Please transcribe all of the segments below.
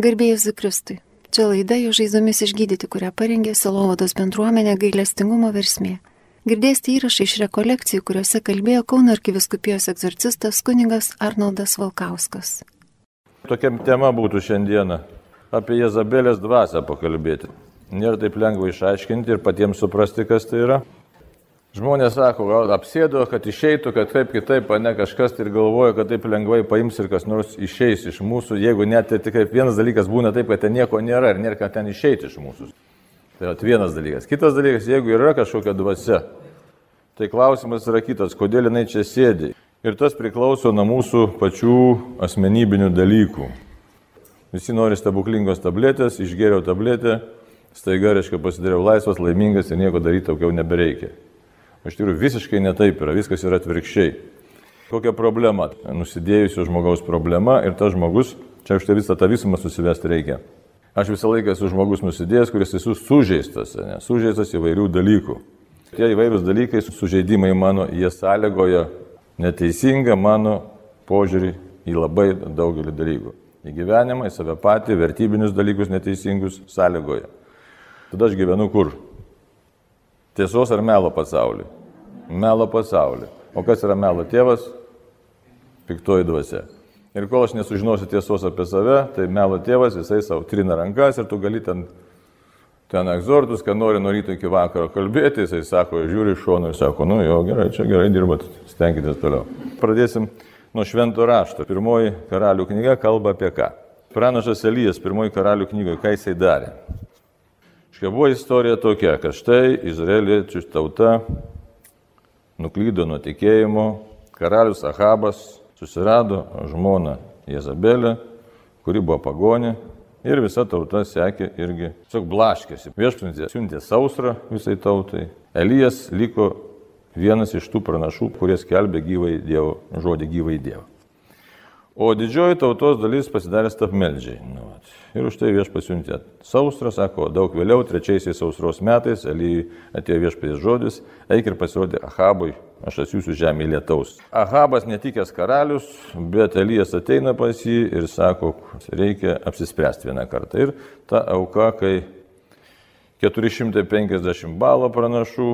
Garbėjus Zikristui. Čia laida jo žaizdomis išgydyti, kurią parengė Silovados bendruomenė gailestingumo versmė. Girdėsite įrašą iš rekolekcijų, kuriuose kalbėjo Kauno arkiviskupijos egzorcistas kuningas Arnoldas Valkauskas. Tokia tema būtų šiandieną apie Jezabelės dvasę pakalbėti. Nėra taip lengva išaiškinti ir patiems suprasti, kas tai yra. Žmonės sako, gal apsėdo, kad išeitų, kad taip kitaip, ne kažkas ir galvoja, kad taip lengvai paims ir kas nors išeis iš mūsų, jeigu net tai tik vienas dalykas būna taip, kad ten nieko nėra ir nėra, kad ten išeiti iš mūsų. Tai yra vienas dalykas. Kitas dalykas, jeigu yra kažkokia dvasia, tai klausimas yra kitas, kodėl jinai čia sėdi. Ir tas priklauso nuo mūsų pačių asmenybinių dalykų. Visi nori stebuklingos tabletės, išgėriau tabletę, staiga, reiškia, pasidariau laisvas, laimingas ir nieko daryti daugiau nebereikia. Iš tikrųjų visiškai netaip yra, viskas yra atvirkščiai. Kokia problema? Nusidėjusio žmogaus problema ir tas žmogus, čia už tai visą tą visumą susivesti reikia. Aš visą laiką esu žmogus nusidėjęs, kuris esu sužeistas, ne? sužeistas įvairių dalykų. Tie įvairūs dalykai, sužeidimai mano, jie sąlygoja neteisingą mano požiūrį į labai daugelį dalykų. Į gyvenimą, į save patį, vertybinius dalykus neteisingus sąlygoja. Tada aš gyvenu kur? Tiesos ar melo pasaulį? Melo pasaulį. O kas yra melo tėvas? Piktoji dvasia. Ir kol aš nesužinosiu tiesos apie save, tai melo tėvas jisai savo trina rankas ir tu gali ten, ten egzortus, ką nori nuo ryto iki vakaro kalbėti, jisai sako, žiūri iš šono ir sako, nu jo, gerai, čia gerai dirbat, stenkitės toliau. Pradėsim nuo švento rašto. Pirmoji karalių knyga kalba apie ką? Pranašas Elijas pirmoji karalių knygoje, ką jisai darė? Škia buvo istorija tokia, kad štai izraeliečių tauta nuklydo nuo tikėjimo, karalius Ahabas susirado žmoną Jezabelę, kuri buvo pagonė ir visa tauta sekė irgi, tiesiog blaškėsi. Viešpatė siuntė sausrą visai tautai. Elijas liko vienas iš tų pranašų, kurie skelbė gyvai Dievo, žodį gyvai Dievą. O didžioji tautos dalis pasidarė stapmeldžiai. Nu, ir už tai vieš pasiuntė sausrą, sako, daug vėliau, trečiaisiais sausros metais, Elyjui atėjo viešpės žodis, eik ir pasirodė Ahabui, aš atsiųsiu žemė lietaus. Ahabas netikęs karalius, bet Elyjas ateina pas jį ir sako, reikia apsispręsti vieną kartą. Ir ta auka, kai 450 balo pranašų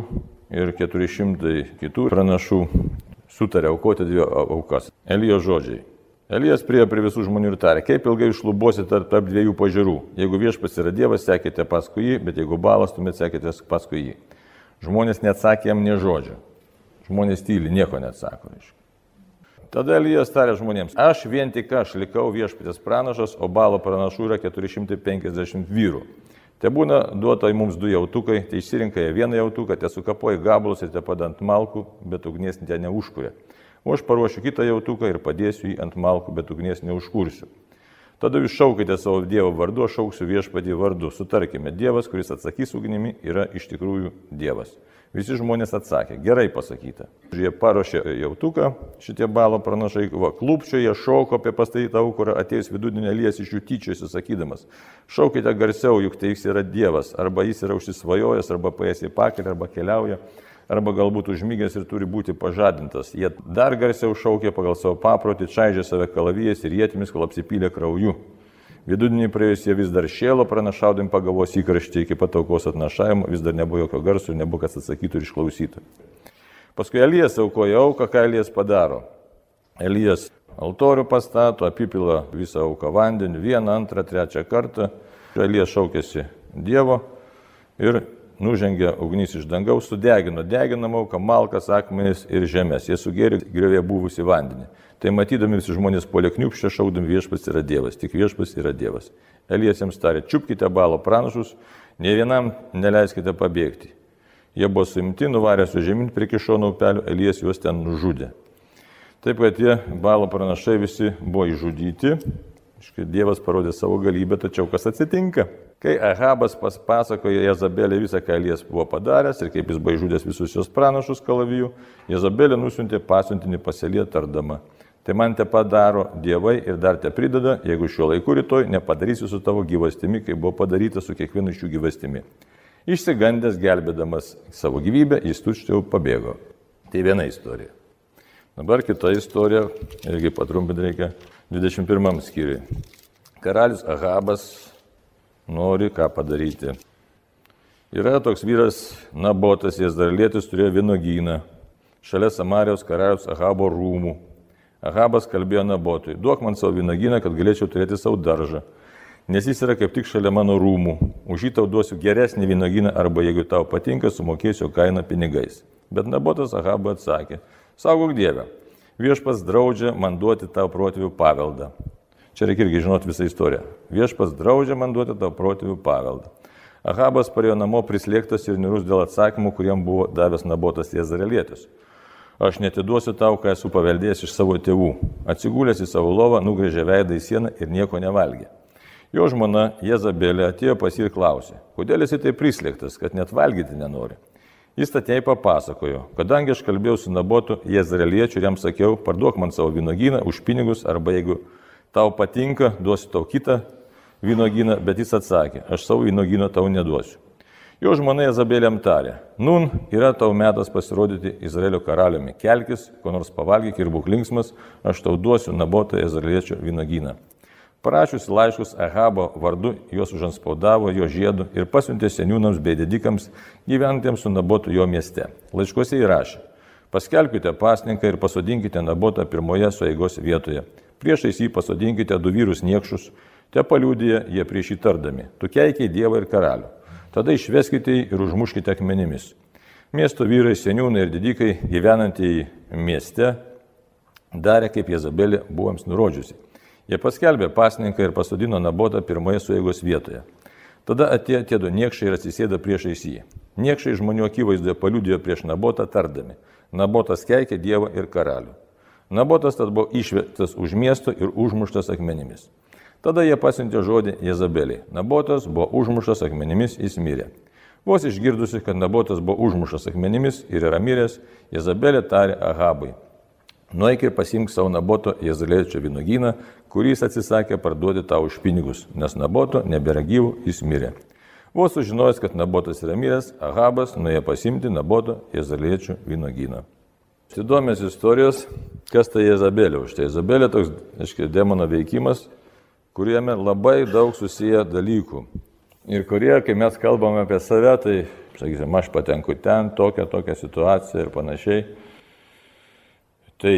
ir 400 kitų pranašų sutarė aukoti dvi aukas. Elyjo žodžiai. Elijas priejo prie visų žmonių ir tarė, kaip ilgai išlubosite tarp, tarp dviejų pažiūrų. Jeigu viešpas yra Dievas, sekite paskui jį, bet jeigu balas, tuomet sekite paskui jį. Žmonės neatsakė jam nie žodžio. Žmonės tyli, nieko neatsako. Reiškia. Tada Elijas tarė žmonėms, aš vien tik aš likau viešpatės pranašas, o balo pranašų yra 450 vyrų. Te būna duota mums du jautukai, tai išsirinka jie vieną jautuką, te sukapoja gabalus ir te padant malkų, bet ugnies ten neužkuria o aš paruošiu kitą jautuką ir padėsiu jį ant malkų, bet ugnies neužkursiu. Tada jūs šaukite savo Dievo vardu, aš šauksiu viešpadį vardu. Sutarkime, Dievas, kuris atsakys ugnimi, yra iš tikrųjų Dievas. Visi žmonės atsakė, gerai pasakyta. Jie paruošė jautuką, šitie balo pranašai, va, klūpčio jie šoko apie pastatytą aukurą, atėjus vidudienį Elijas iš jų tyčiosi sakydamas, šaukite garsiau, juk tai jis yra Dievas, arba jis yra užsisvajojęs, arba paėsi į pakelį, arba keliauja arba galbūt užmygęs ir turi būti pažadintas. Jie dar garsiau šaukė pagal savo paprotį, čaižė save kalavijas ir jėtimis, kol apsipylė krauju. Vidudinį praėjus jie vis dar šėlo pranašaudim pagavos įkraštį iki pat aukos atnašavimo, vis dar nebuvo jokio garso ir nebuvo kas atsakytų ir išklausytų. Paskui Elijas aukoja auką, ką Elijas padaro. Elijas altorių pastato, apipila visą auką vandeniu, vieną, antrą, trečią kartą. Elijas šaukėsi Dievo ir nužengė ugnis iš dangaus, sudegino deginamą auką, malkas, akmenis ir žemės. Jie sugėrė griovė buvusi vandenį. Tai matydami visi žmonės polė kniupščia, šaudami viešpas yra Dievas, tik viešpas yra Dievas. Elijas jiems tarė, čiupkite balo pranašus, ne vienam neleiskite pabėgti. Jie buvo suimti, nuvarė su žemyn prie kišono upelio, Elijas juos ten nužudė. Taip, kad tie balo pranašai visi buvo išžudyti, Dievas parodė savo galybę, tačiau kas atsitinka? Kai Ahabas pasakojo Jezabelė visą, ką Elijas buvo padaręs ir kaip jis buvo išžudęs visus jos pranašus kalavijų, Jezabelė nusiuntė pasiuntinį paselį tardama. Tai man te padaro dievai ir dar te prideda, jeigu šiuo laiku rytoj nepadarysiu su tavo gyvastimi, kaip buvo padaryta su kiekvienu iš jų gyvastimi. Išsigandęs, gelbėdamas savo gyvybę, jis tučtiu pabėgo. Tai viena istorija. Dabar kita istorija, irgi patrumpinti reikia 21 skyriui. Karalius Ahabas nori ką padaryti. Yra toks vyras Nabotas, Jezdarlėtis turėjo vynogyną šalia Samarijos karaliaus Ahabo rūmų. Ahabas kalbėjo Nabotui, duok man savo vynogyną, kad galėčiau turėti savo daržą, nes jis yra kaip tik šalia mano rūmų. Už jį tau duosiu geresnį vynogyną arba jeigu tau patinka, sumokėsiu kainą pinigais. Bet Nabotas Ahabui atsakė, saugok Dievę, viešpas draudžia man duoti tau protėvių paveldą. Čia reikia irgi žinoti visą istoriją. Viešpas draudžia man duoti tau protėvių paveldą. Ahabas parėjo namo prislėgtas ir nirus dėl atsakymų, kuriem buvo davęs nabotas Jezarelėtis. Aš netiduosiu tau, ką esu paveldėjęs iš savo tėvų. Atsigulęs į savo lovą, nugrėžė veidą į sieną ir nieko nevalgė. Jo žmona Jezabelė atėjo pas jį ir klausė, kodėl esi taip prislėgtas, kad net valgyti nenori. Jis atėjai papasakojo, kadangi aš kalbėjau su nabotu Jezareliečiu ir jam sakiau, parduok man savo vynogyną už pinigus arba jeigu tau patinka, duosiu tau kitą vynogyną, bet jis atsakė, aš savo vynogyną tau neduosiu. Jo žmona Izabelėm tarė, nun yra tau metas pasirodyti Izraelio karaliumi, kelkis, ko nors pavalgyk ir būk linksmas, aš tau duosiu nabotą izraeliečio vynogyną. Parašiusi laiškus Ahabo vardu, juos užanspaudavo jo žiedu ir pasiuntė seniūnams bei didikams gyventiems su nabotu jo mieste. Laiškuose įrašė, paskelbkite pasninką ir pasodinkite nabotą pirmoje sueigos vietoje Priešais jį pasodinkite du vyrus niekšus, te paliūdėje jie prieš įtardami, tu keikiai Dievą ir karalių. Tada išveskite jį ir užmuškite akmenimis. Miesto vyrai, seniūnai ir didikai gyvenantieji mieste darė, kaip Jezabelė buvo jiems nurodžiusi. Jie paskelbė pasninką ir pasodino nabotą pirmoje suėgos vietoje. Tada atėjo tie du niekšai ir atsisėdo priešais jį. Niekšai žmonių akivaizdoje paliūdėjo prieš nabotą tardami. Nabotas keikė Dievą ir karalių. Nabotas tad buvo išvestas už miesto ir užmuštas akmenimis. Tada jie pasiuntė žodį Jezabeliai. Nabotas buvo užmuštas akmenimis, jis mirė. Vos išgirdusi, kad Nabotas buvo užmuštas akmenimis ir yra miręs, Jezabelė tarė Ahabui. Nueik ir pasimk savo Naboto Jezalėčio vynogyną, kurį jis atsisakė parduoti tau už pinigus, nes Naboto nebėra gyvų, jis mirė. Vos sužinojęs, kad Nabotas yra miręs, Ahabas nuėjo pasimti Naboto Jezalėčio vynogyną. Įdomios istorijos, kas tai Jezabelė. Už tai Jezabelė toks, aiškiai, demono veikimas, kuriame labai daug susiję dalykų. Ir kurie, kai mes kalbame apie save, tai, sakysim, aš patenku ten, tokią, tokią situaciją ir panašiai. Tai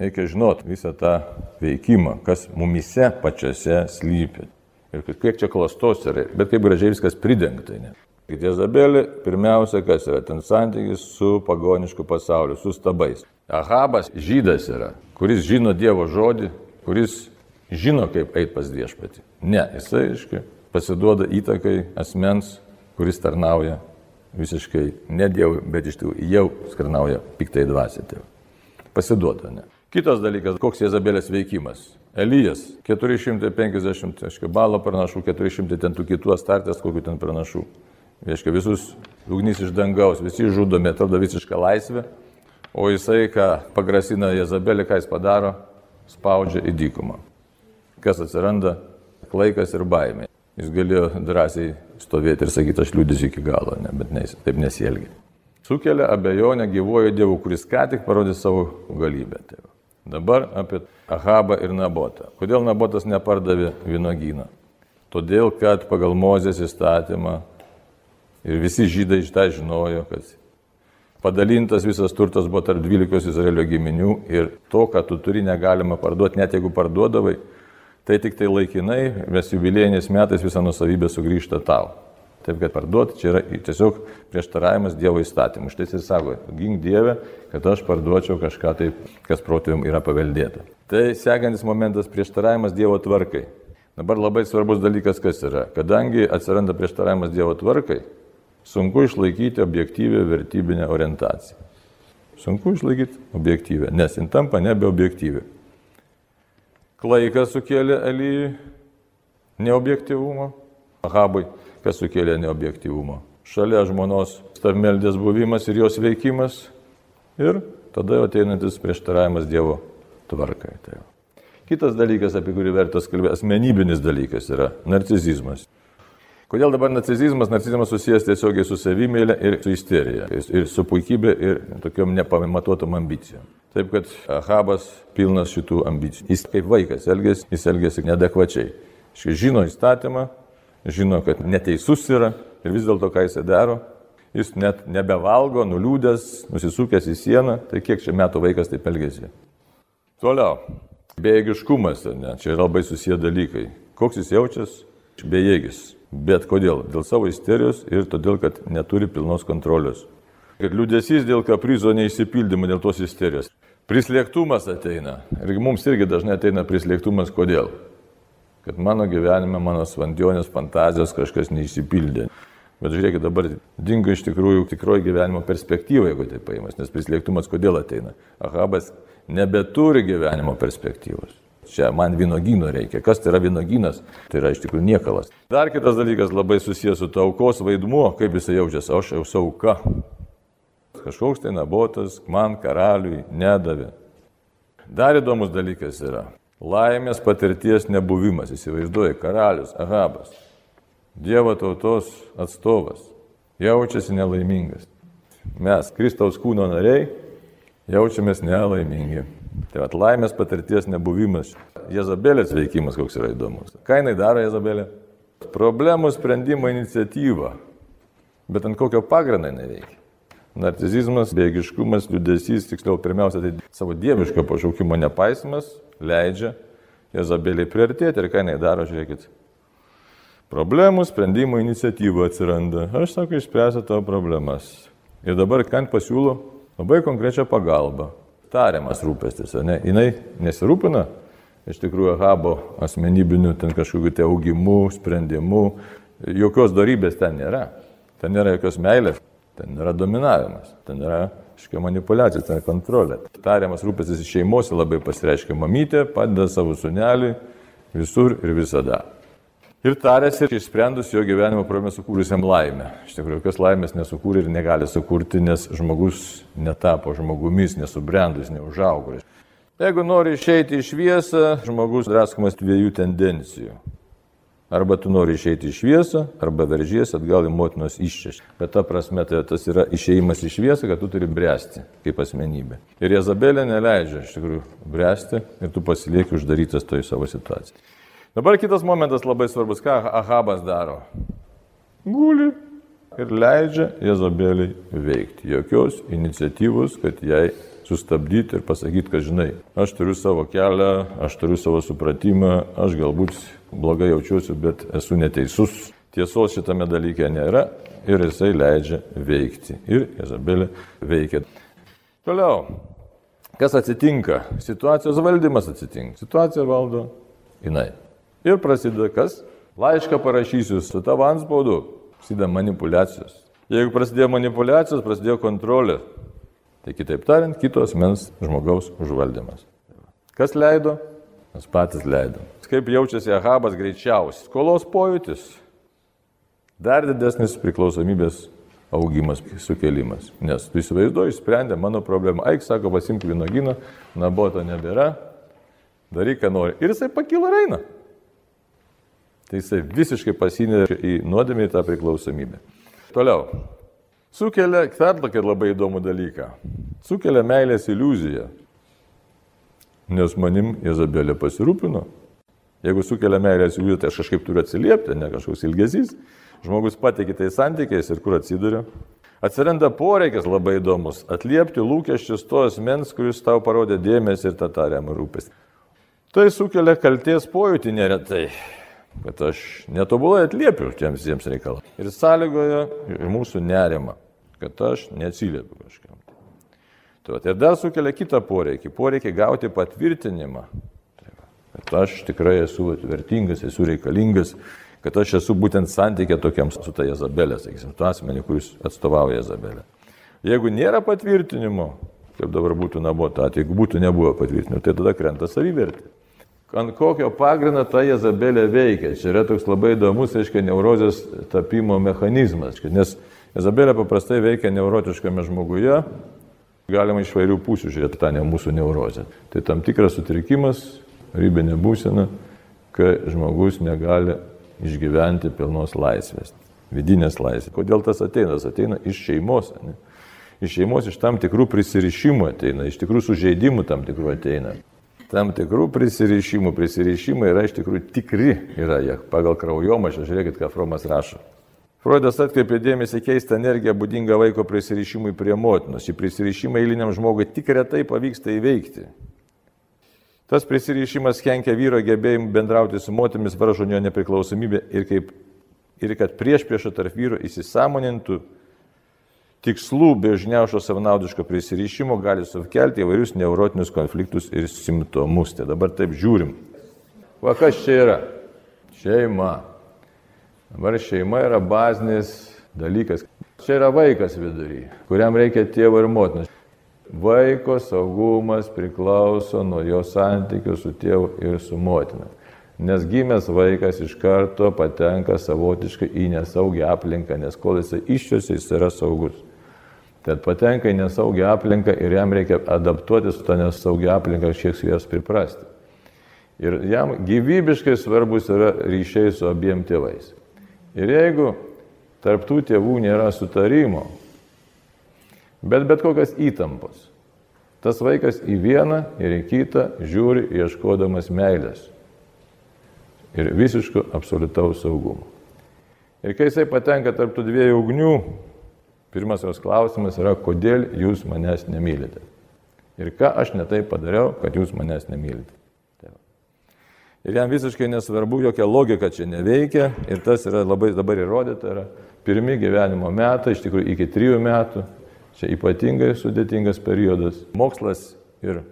reikia žinot visą tą veikimą, kas mumise pačiose slypi. Ir kiek čia klastos yra, bet kaip gražiai viskas pridengta. Ne? Jezabelė pirmiausia, kas yra ten santykis su pagonišku pasauliu, su stabais. Ahabas žydas yra, kuris žino Dievo žodį, kuris žino, kaip eiti pas viešpatį. Ne, jisai, aiškiai, pasiduoda įtakai asmens, kuris tarnauja visiškai ne Dievui, bet iš tikrųjų jau skarnauja piktai dvasia tėvui. Pasiduoda, ne. Kitas dalykas, koks Jezabelės veikimas. Elijas 450, aiškiai, balo pranašų, 400 ten tų kitų astartės, kokių ten pranašų. Reiškia, visus ugnys iš dangaus, visi žudomi, atrodo visišką laisvę, o jisai, ką pagrasina Jezabelė, ką jis padaro, spaudžia į dykumą. Kas atsiranda? Klaikas ir baimė. Jis galėjo drąsiai stovėti ir sakyti, aš liūdėsiu iki galo, ne, bet ne, taip nesielgia. Sukelia abejonę gyvojo Dievu, kuris ką tik parodė savo galybę. Tai Dabar apie Ahabą ir Nabotą. Kodėl Nabotas nepardavė vynogyną? Todėl, kad pagal Mozės įstatymą Ir visi žydai tą žinojo, kad padalintas visas turtas buvo tarp 12 Izraelio giminių ir to, ką tu turi, negalima parduoti, net jeigu parduodavai, tai tik tai laikinai, mes jubilėjiniais metais visa nusavybė sugrįžta tau. Taip, kad parduoti čia yra tiesiog prieštaravimas Dievo įstatymui. Štai jis sako, gink Dievę, kad aš parduočiau kažką taip, kas protėvim yra paveldėta. Tai sekantis momentas prieštaravimas Dievo tvarkai. Dabar labai svarbus dalykas kas yra. Kadangi atsiranda prieštaravimas Dievo tvarkai, sunku išlaikyti objektyvę vertybinę orientaciją. Sunku išlaikyti objektyvę, nes jin tampa nebeobjektyvi. Klaikas sukėlė Elyjui neobjektyvumą, Ahabui, kas sukėlė neobjektyvumą. Šalia žmonos stavmeldės buvimas ir jos veikimas ir tada jau ateinantis prieštaravimas Dievo tvarkai. Tai Kitas dalykas, apie kurį vertas kalbėti, asmenybinis dalykas yra narcizizmas. Kodėl dabar narcizizmas? Narcizizmas susijęs tiesiogiai su savimėlė ir su isterija, ir su puikybė, ir tokiom nepamatuotom ambicijom. Taip kad Ahabas pilnas šitų ambicijų. Jis kaip vaikas elgėsi, jis elgėsi nedekvačiai. Jis žino įstatymą, žino, kad neteisus yra ir vis dėlto ką jis daro. Jis net nebevalgo, nuliūdęs, nusisukęs į sieną. Tai kiek čia metų vaikas taip elgėsi. Toliau. Bejėgiškumas, ne, čia yra labai susiję dalykai. Koks jis jaučiasi? Bejėgis. Bet kodėl? Dėl savo isterijos ir todėl, kad neturi pilnos kontrolės. Kad liūdėsys dėl kaprizo neįsipildymo, dėl tos isterijos. Prislėgtumas ateina. Ir mums irgi dažnai ateina prislėgtumas. Kodėl? Kad mano gyvenime, mano svandionės fantazijos kažkas neįsipildė. Bet žiūrėkit, dabar dingo iš tikrųjų tikroji gyvenimo perspektyva, jeigu tai paimas, nes prislėgtumas kodėl ateina. Ahabas nebeturi gyvenimo perspektyvos. Čia man vynogyno reikia. Kas tai yra vynogynas? Tai yra iš tikrųjų niekalas. Dar kitas dalykas labai susijęs su taukos vaidmuo, kaip jisai jaučiasi. Aš jau sauka. Kažkoks tai nabotas man karaliui nedavė. Dar įdomus dalykas yra. Laimės patirties nebuvimas. Įsivaizduoji, karalius Ahabas. Dievo tautos atstovas. Jaučiasi nelaimingas. Mes, Kristaus kūno nariai, jaučiamės nelaimingi. Tai at laimės patirties nebuvimas. Jezabelės veikimas koks yra įdomus. Ką jinai daro Jezabelė? Problemų sprendimo iniciatyva. Bet ant kokio pagrindo jinai veikia? Narcizizmas, bėgiškumas, liudesys, tiksliau pirmiausia, tai savo dieviško pašaukimo nepaisimas leidžia Jezabeliai priartėti ir ką jinai daro, žiūrėkit. Problemų sprendimo iniciatyva atsiranda. Aš sakau, išspręsiu tavo problemas. Ir dabar Kant pasiūlo labai konkrečią pagalbą tariamas rūpestis, ne? Jinai nesirūpina iš tikrųjų Ahabo asmenybinių ten kažkokiu tai augimu, sprendimu, jokios darybės ten nėra. Ten nėra jokios meilės, ten yra dominavimas, ten yra kažkokia manipulacija, ten kontrolė. Tariamas rūpestis iš šeimos labai pasireiškia mamytė, padeda savo suneliui visur ir visada. Ir tarėsi, išsprendus jo gyvenimo problemą sukūrusiam laimę. Iš tikrųjų, jokios laimės nesukūrė ir negali sukurti, nes žmogus netapo žmogumis, nesubrendus, neužaugo. Jeigu nori išeiti į šviesą, žmogus draskomas dviejų tendencijų. Arba tu nori išeiti į šviesą, arba veržiesi atgal į motinos iššešį. Bet ta prasme, tai tas yra išeimas į šviesą, kad tu turi bręsti kaip asmenybė. Ir Jezabelė neleidžia iš tikrųjų bręsti ir tu pasilieki uždarytas toj savo situacijai. Dabar kitas momentas labai svarbus, ką Ahabas daro. Guli ir leidžia Jezabeliai veikti. Jokios iniciatyvos, kad jai sustabdyti ir pasakyti, kad žinai, aš turiu savo kelią, aš turiu savo supratimą, aš galbūt blogai jaučiuosi, bet esu neteisus. Tiesos šitame dalyke nėra ir jisai leidžia veikti. Ir Jezabelė veikia. Toliau, kas atsitinka? Situacijos valdymas atsitinka. Situacija valdo jinai. Ir prasideda kas? Laišką parašysiu su tavo anspaudu. Prasideda manipulacijos. Jeigu prasidėjo manipulacijos, prasidėjo kontrolė. Tai kitaip tariant, kitos mens žmogaus užvaldymas. Kas leido? Mes patys leidom. Kaip jaučiasi Ahabas greičiausiai? Skolos pojūtis. Dar didesnis priklausomybės augimas, sukelimas. Nes tu įsivaizduoji, išsprendė mano problemą. Aik, sako, pasimk vynoginą, naboto nebėra, daryk, ką nori. Ir jisai pakyla ir eina. Tai jisai visiškai pasinė į nuodėmę į tą priklausomybę. Toliau. Sukelia, dar tokį labai įdomų dalyką. Sukelia meilės iliuziją. Nes manim Jezabelė pasirūpino. Jeigu sukelia meilės iliuziją, tai aš kažkaip turiu atsiliepti, ne kažkoks ilgesys. Žmogus patikė tai santykiais ir kur atsiduria. Atsiranda poreikis labai įdomus - atliepti lūkesčius to asmens, kuris tau parodė dėmesį ir tą tariamą rūpestį. Tai sukelia kalties pojūtį neretai kad aš netobulai atliepiu tiems visiems reikalams. Ir sąlygoja ir mūsų nerima, kad aš neatsiliepiu kažkam. Tai ir dar sukelia kitą poreikį, poreikį gauti patvirtinimą, tai kad aš tikrai esu vertingas, esu reikalingas, kad aš esu būtent santykė tokiam su ta Jezabelė, sakysim, tu asmenį, kuris atstovauja Jezabelę. Jeigu nėra patvirtinimo, kaip dabar būtų nabota, jeigu būtų nebuvo patvirtinimo, tai tada krenta savivertė ant kokio pagrindo ta Jezabelė veikia. Čia yra toks labai įdomus, aiškiai, neurozės tapimo mechanizmas. Nes Jezabelė paprastai veikia neurotiškame žmoguje, galima iš vairių pusių žiūrėti tą ne mūsų neurozę. Tai tam tikras sutrikimas, ribinė būsena, kai žmogus negali išgyventi pilnos laisvės, vidinės laisvės. Kodėl tas ateina? Tas ateina iš šeimos. Ne? Iš šeimos iš tam tikrų prisirišimų ateina, iš tikrų sužeidimų tam tikrų ateina. Tam tikrų prisirišimų, prisirišimai yra iš tikrųjų tikri, yra jie pagal kraujomašą, žiūrėkit, ką Fromas rašo. Freudas atkreipė dėmesį keistą energiją būdingą vaiko prisirišimui prie motinos. Šį prisirišimą eiliniam žmogui tik retai pavyksta įveikti. Tas prisirišimas kenkia vyro gebėjimu bendrauti su moterimis, varžo jo nepriklausomybę ir, kaip, ir kad prieš priešą tarp vyro įsisamonintų tikslų be žiniaušo savanaudiško prisirišimo gali sukelti įvairius neurotinius konfliktus ir simptomus. Tai dabar taip žiūrim. Va kas čia yra? Šeima. Dabar šeima yra bazinis dalykas. Čia yra vaikas vidury, kuriam reikia tėvo ir motinos. Vaiko saugumas priklauso nuo jo santykių su tėvu ir su motina. Nes gimęs vaikas iš karto patenka savotiškai į nesaugią aplinką, nes kol jisai iščiuosi, jis yra saugus. Tad patenka į nesaugią aplinką ir jam reikia adaptuotis su tą nesaugią aplinką, šiek tiek jos priprasti. Ir jam gyvybiškai svarbus yra ryšiai su abiem tėvais. Ir jeigu tarptų tėvų nėra sutarimo, bet bet kokias įtampos. Tas vaikas į vieną ir į kitą žiūri ieškodamas meilės ir visiško absoliutaus saugumo. Ir kai jisai patenka tarp tų dviejų ugnių, pirmas jos klausimas yra, kodėl jūs manęs nemylite. Ir ką aš netai padariau, kad jūs manęs nemylite. Tai ir jam visiškai nesvarbu, jokia logika čia neveikia ir tas yra labai dabar įrodyta, yra pirmi gyvenimo metai, iš tikrųjų iki trijų metų, Čia ypatingai sudėtingas periodas. Mokslas ir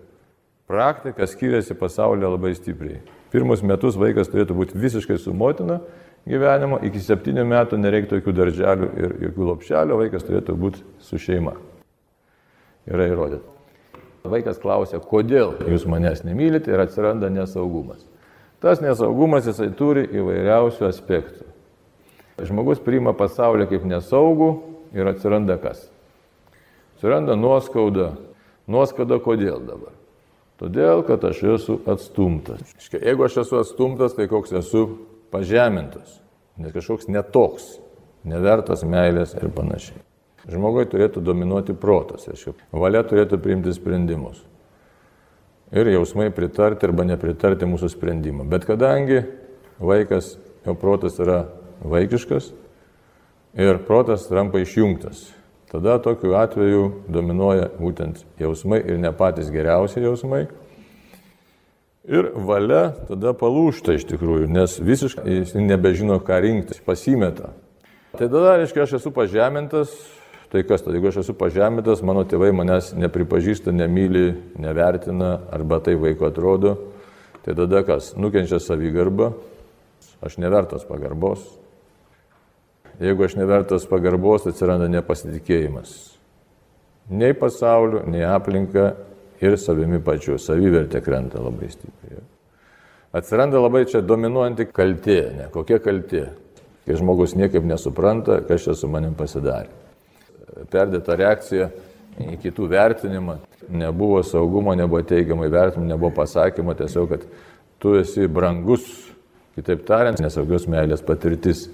praktika skiriasi pasaulyje labai stipriai. Pirmus metus vaikas turėtų būti visiškai su motina gyvenimo, iki septynių metų nereiktų jokių darželių ir jokių lopšelių, vaikas turėtų būti su šeima. Yra įrodyta. Vaikas klausia, kodėl jūs manęs nemylite ir atsiranda nesaugumas. Tas nesaugumas jisai turi įvairiausių aspektų. Žmogus priima pasaulį kaip nesaugų ir atsiranda kas? Atsiranda nuoskauda. Nuoskauda kodėl dabar? Todėl, kad aš esu atstumtas. Jeigu aš esu atstumtas, tai koks esu pažemintas. Nes kažkoks netoks, nevertas meilės ir panašiai. Žmogui turėtų dominuoti protas, valia turėtų priimti sprendimus. Ir jausmai pritarti arba nepritarti mūsų sprendimą. Bet kadangi vaikas, jo protas yra vaikiškas ir protas tampa išjungtas, tada tokiu atveju dominuoja būtent jausmai ir ne patys geriausi jausmai. Ir valia tada palūšta iš tikrųjų, nes visiškai jis nebežino, ką rinktis, pasimeta. Tai tada, reiškia, aš esu pažemintas, tai kas tada, jeigu aš esu pažemintas, mano tėvai manęs nepripažįsta, nemyli, nevertina, arba tai vaiko atrodo, tai tada kas, nukenčia savigarba, aš nevertas pagarbos, Jeigu aš nevertas pagarbos, atsiranda nepasitikėjimas. Nei pasauliu, nei aplinka ir savimi pačiu. Savivertė krenta labai stipriai. Atsiranda labai čia dominuojanti kaltė. Ne, kokia kaltė? Kai žmogus niekaip nesupranta, kas čia su manim pasidarė. Perdėta reakcija į kitų vertinimą. Nebuvo saugumo, nebuvo teigiamai vertinimo, nebuvo pasakymo, tiesiog, kad tu esi brangus, kitaip tariant, nesaugios meilės patirtis.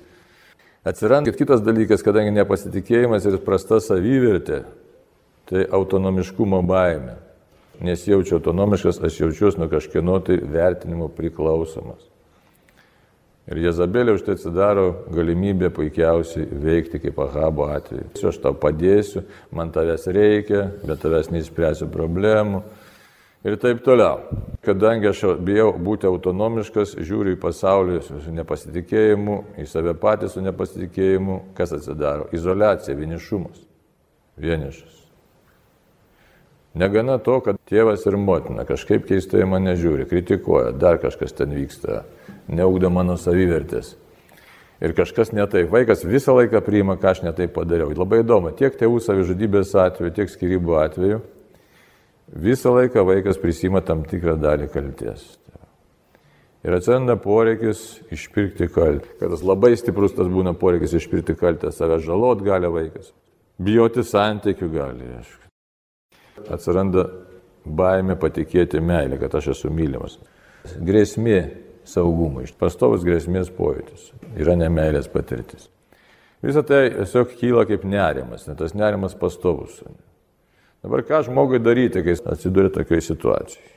Atsiranda kitas dalykas, kadangi nepasitikėjimas ir prasta savivertė, tai autonomiškumo baime. Nes jaučiu autonomiškas, aš jaučiuosi nuo kažkieno tai vertinimo priklausomas. Ir Jezabelė už tai atsidaro galimybė puikiausiai veikti kaip Ahabo atveju. Aš tau padėsiu, man tavęs reikia, bet tavęs neįspręsiu problemų ir taip toliau. Kadangi aš bijau būti autonomiškas, žiūriu į pasaulį su nepasitikėjimu, į save patį su nepasitikėjimu, kas atsidaro? Izolacija, vienišumas. Vienišas. Negana to, kad tėvas ir motina kažkaip keistai mane žiūri, kritikuoja, dar kažkas ten vyksta, neugdo mano savivertės. Ir kažkas netaip. Vaikas visą laiką priima, ką aš netaip padariau. Labai įdomu, tiek tėvų savižudybės atveju, tiek skirybų atveju Visą laiką vaikas prisima tam tikrą dalį kalties. Ir atsiranda poreikis išpirkti kaltę. Kad tas labai stiprus tas būna poreikis išpirkti kaltę, save žalot gali vaikas. Bijoti santykių gali. Atsiranda baime patikėti meilę, kad aš esu mylimas. Grėsmė saugumui. Pastovus grėsmės pojūtis. Yra nemailės patirtis. Visą tai tiesiog kyla kaip nerimas, net tas nerimas pastovus. Dabar ką žmogui daryti, kai atsiduria tokioje situacijoje?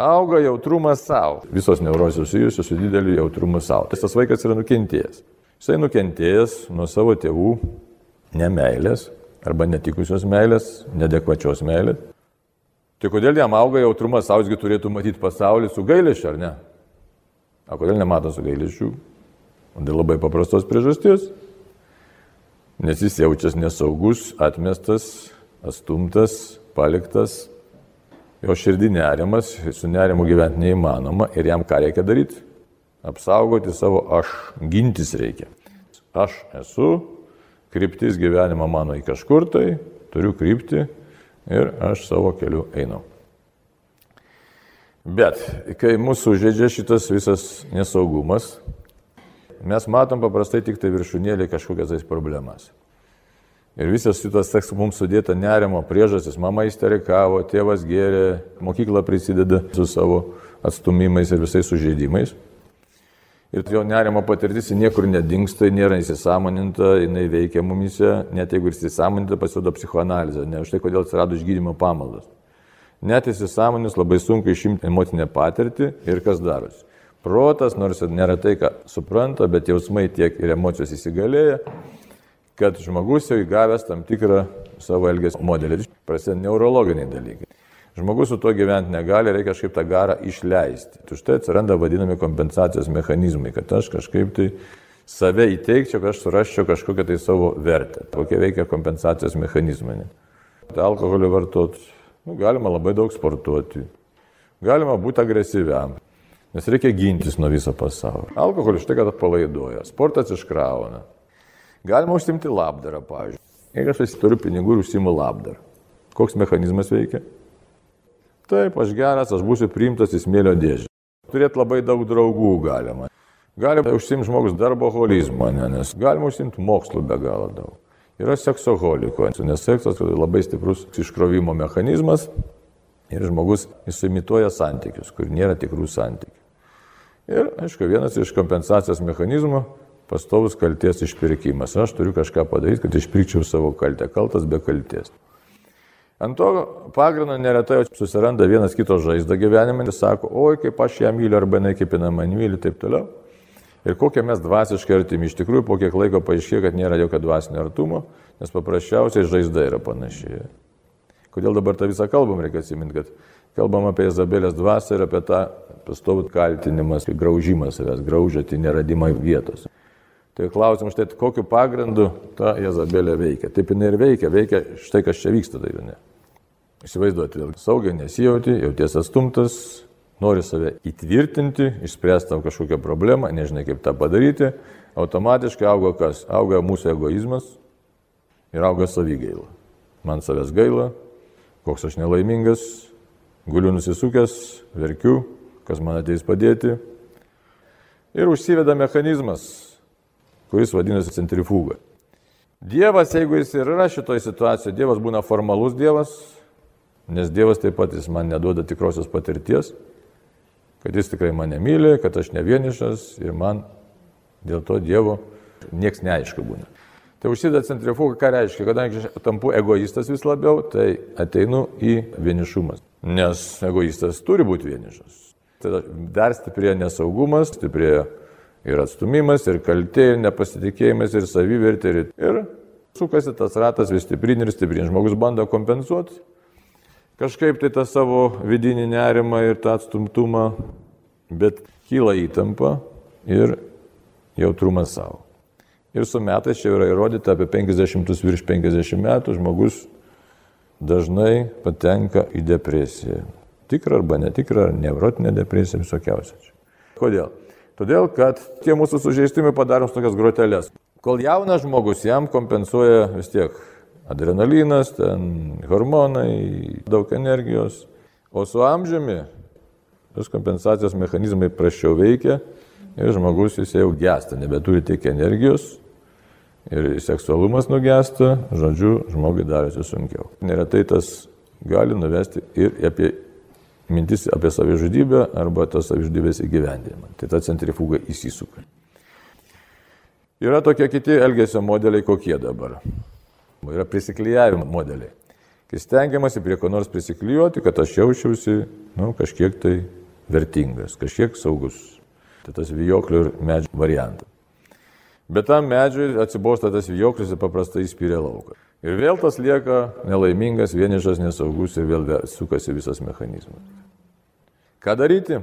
Auga jautrumas savo. Visos neurozės susijusios su dideliu jautrumu savo. Tas vaikas yra nukentėjęs. Jisai nukentėjęs nuo savo tėvų nemailės arba netikusios meilės, nedekvačios meilės. Tai kodėl jam auga jautrumas, sausgi turėtų matyti pasaulį su gailėšiu, ar ne? O kodėl nemato su gailėšiu? Dėl labai paprastos priežasties. Nes jis jaučiasi nesaugus, atmestas, atstumtas, paliktas, jo širdį nerimas, su nerimu gyventi neįmanoma ir jam ką reikia daryti? Apsaugoti savo aš, gintis reikia. Aš esu, kryptis gyvenimo mano į kažkur tai, turiu krypti ir aš savo keliu einu. Bet kai mūsų žaidžia šitas visas nesaugumas, mes matom paprastai tik tai viršūnėlį kažkokias tais problemas. Ir visas šitas teks mums sudėta nerimo priežastis. Mama įsterikavo, tėvas gėrė, mokykla prisideda su savo atstumimais ir visais sužeidimais. Ir jo nerimo patirtis niekur nedingsta, nėra įsisamoninta, jinai veikia mumise, net jeigu ir įsisamoninta, pasirodo psichoanalizė. Ne už tai, kodėl atsirado išgydymo pamaldas. Net įsisamonis labai sunku išimti emocinę patirtį ir kas darosi. Protas, nors ir nėra tai, ką supranta, bet jausmai tiek ir emocijos įsigalėja, kad žmogus jau įgavęs tam tikrą savo elgesio modelį. Prasideda neurologiniai dalykai. Žmogus su tuo gyventi negali, reikia kažkaip tą garą išleisti. Tai štai atsiranda vadinami kompensacijos mechanizmai, kad aš kažkaip tai save įteikčiau, kad aš surasčiau kažkokią tai savo vertę. Kokie veikia kompensacijos mechanizmai. Tai alkoholį vartot, nu, galima labai daug sportuoti, galima būti agresyviam, nes reikia gintis nuo viso pasaulio. Alkoholis štai kad atpalaiduoja, sportas iškrauna. Galima užsimti labdarą, pavyzdžiui. Jeigu aš turiu pinigų ir užsimu labdarą, koks mechanizmas veikia? Taip, aš geras, aš būsiu priimtas į smėlio dėžę. Turėti labai daug draugų galima. Galima užsimti žmogus darbo holizmo, ne, nes galima užsimti mokslu be galo daug. Yra seksoholiko, nes seksas yra labai stiprus iškrovimo mechanizmas ir žmogus įsimituoja santykius, kur nėra tikrų santykių. Ir, aišku, vienas iš kompensacijos mechanizmų pastovus kalties išpirkimas. Aš turiu kažką padaryti, kad išpirkčiau savo kaltę. Kaltas be kalties. Ant to pagrindo neretai susiranda vienas kito žaizdą gyvenime ir sako, oi kaip aš ją myliu arba ne kaip jinai man myli taip toliau. Ir kokie mes dvasiškai artimi. Iš tikrųjų, po kiek laiko paaiškėjo, kad nėra jokio dvasinio artumo, nes paprasčiausiai žaizda yra panašiai. Kodėl dabar tą visą kalbam, reikia atsiminti, kad kalbam apie Izabelės dvasę ir apie tą pastovų kaltinimas, graužimą savęs, graužėti neradimą vietos. Tai klausimas, štai kokiu pagrindu ta Jezabelė veikia. Taip jinai ir veikia, veikia štai kas čia vyksta daivine. Įsivaizduoti, saugiai nesijauti, jauties atstumtas, nori save įtvirtinti, išspręsti tau kažkokią problemą, nežinai kaip tą padaryti, automatiškai auga kas? Auga mūsų egoizmas ir auga savygaila. Man savęs gaila, koks aš nelaimingas, guliu nusisukęs, verkiu, kas man ateis padėti. Ir užsiveda mechanizmas, kuris vadinasi centrifuga. Dievas, jeigu jis ir yra šitoje situacijoje, Dievas būna formalus Dievas, nes Dievas taip pat jis man neduoda tikrosios patirties, kad jis tikrai mane myli, kad aš ne vienišas ir man dėl to Dievo nieks neaišku būna. Tai užsideda centrifuga, ką reiškia, kadangi tampu egoistas vis labiau, tai ateinu į vienišumas. Nes egoistas turi būti vienišas. Tai dar stiprėja nesaugumas, stiprėja ir atstumimas, ir kaltė, ir nepasitikėjimas, ir savivertė. Ir, ir sukasi tas ratas vis stiprin ir stiprin. Žmogus bando kompensuoti kažkaip tai tą savo vidinį nerimą ir tą atstumtumą, bet kyla įtampa ir jautrumas savo. Ir su metais čia yra įrodyta apie 50 virš 50 metų žmogus dažnai patenka į depresiją. Tikrą arba netikrą, nevrotinę depresiją visokiausią. Kodėl? Todėl, kad tie mūsų sužeistimai padarom tokias grotelės. Kol jaunas žmogus jam kompensuoja vis tiek adrenalinas, ten hormonai, daug energijos. O su amžiumi tos kompensacijos mechanizmai prašiau veikia ir žmogus jis jau gesta, nebeturi tiek energijos ir seksualumas nugesta, žodžiu, žmogui darosi sunkiau. Neretai tas gali nuvesti ir apie mintis apie savižudybę arba tos savižudybės įgyvendinimą. Tai ta centrifuga įsisuka. Yra tokie kiti elgesio modeliai, kokie dabar. Yra prisiklyjavimo modeliai. Kai stengiamasi prie ko nors prisiklyjuoti, kad aš jaučiausi nu, kažkiek tai vertingas, kažkiek saugus. Tai tas vijoklių ir medžių variantas. Bet tam medžiui atsibosta tas vijoklis ir paprastai įspyrė lauką. Ir vėl tas lieka nelaimingas, vienišas, nesaugus ir vėl sukasi visas mechanizmas. Ką daryti?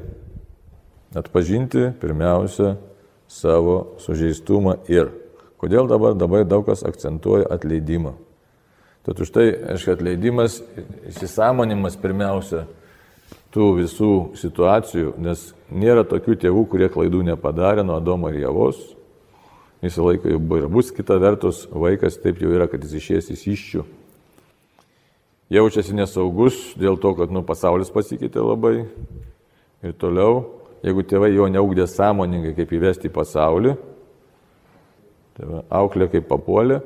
Atpažinti pirmiausia savo sužeistumą ir kodėl dabar dabar daug kas akcentuoja atleidimą. Tad už tai, aišku, atleidimas, įsisamonimas pirmiausia tų visų situacijų, nes nėra tokių tėvų, kurie klaidų nepadarė nuo Adomo ir Javos. Visą laiką jau buvo ir bus kita vertus, vaikas taip jau yra, kad jis išės iš iščių. Jaučiasi nesaugus dėl to, kad nu, pasaulis pasikeitė labai. Ir toliau jeigu tėvai jo neugdė sąmoningai, kaip įvesti į pasaulį, tai va, auklė kaip papuolė,